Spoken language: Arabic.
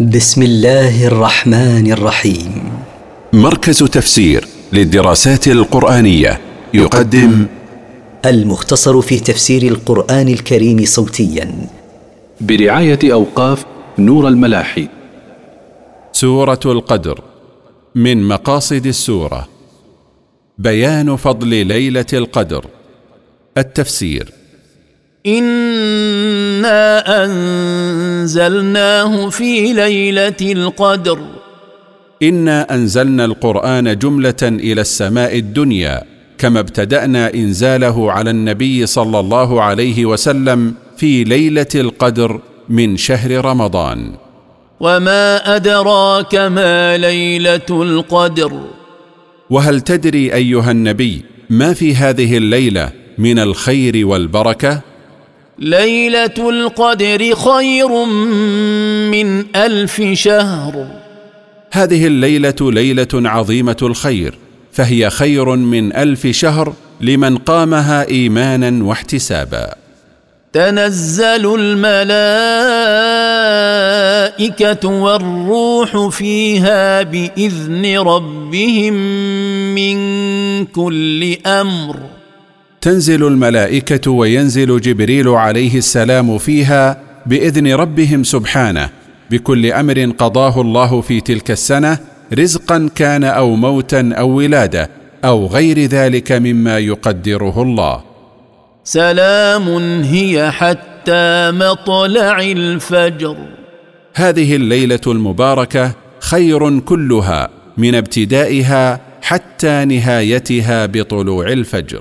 بسم الله الرحمن الرحيم. مركز تفسير للدراسات القرآنية يقدم المختصر في تفسير القرآن الكريم صوتيا. برعاية أوقاف نور الملاحي. سورة القدر من مقاصد السورة. بيان فضل ليلة القدر. التفسير. انا انزلناه في ليله القدر. انا انزلنا القران جمله إلى السماء الدنيا كما ابتدانا انزاله على النبي صلى الله عليه وسلم في ليله القدر من شهر رمضان. وما ادراك ما ليله القدر. وهل تدري ايها النبي ما في هذه الليلة من الخير والبركه؟ ليلة القدر خير من ألف شهر. هذه الليلة ليلة عظيمة الخير فهي خير من ألف شهر لمن قامها إيمانا واحتسابا. تنزل الملائكة والروح فيها بإذن ربهم من كل أمر. تنزل الملائكة وينزل جبريل عليه السلام فيها بإذن ربهم سبحانه بكل أمر قضاه الله في تلك السنة رزقا كان أو موتا أو ولاده أو غير ذلك مما يقدره الله. سلام هي حتى مطلع الفجر. هذه الليلة المباركة خير كلها من ابتدائها حتى نهايتها بطلوع الفجر.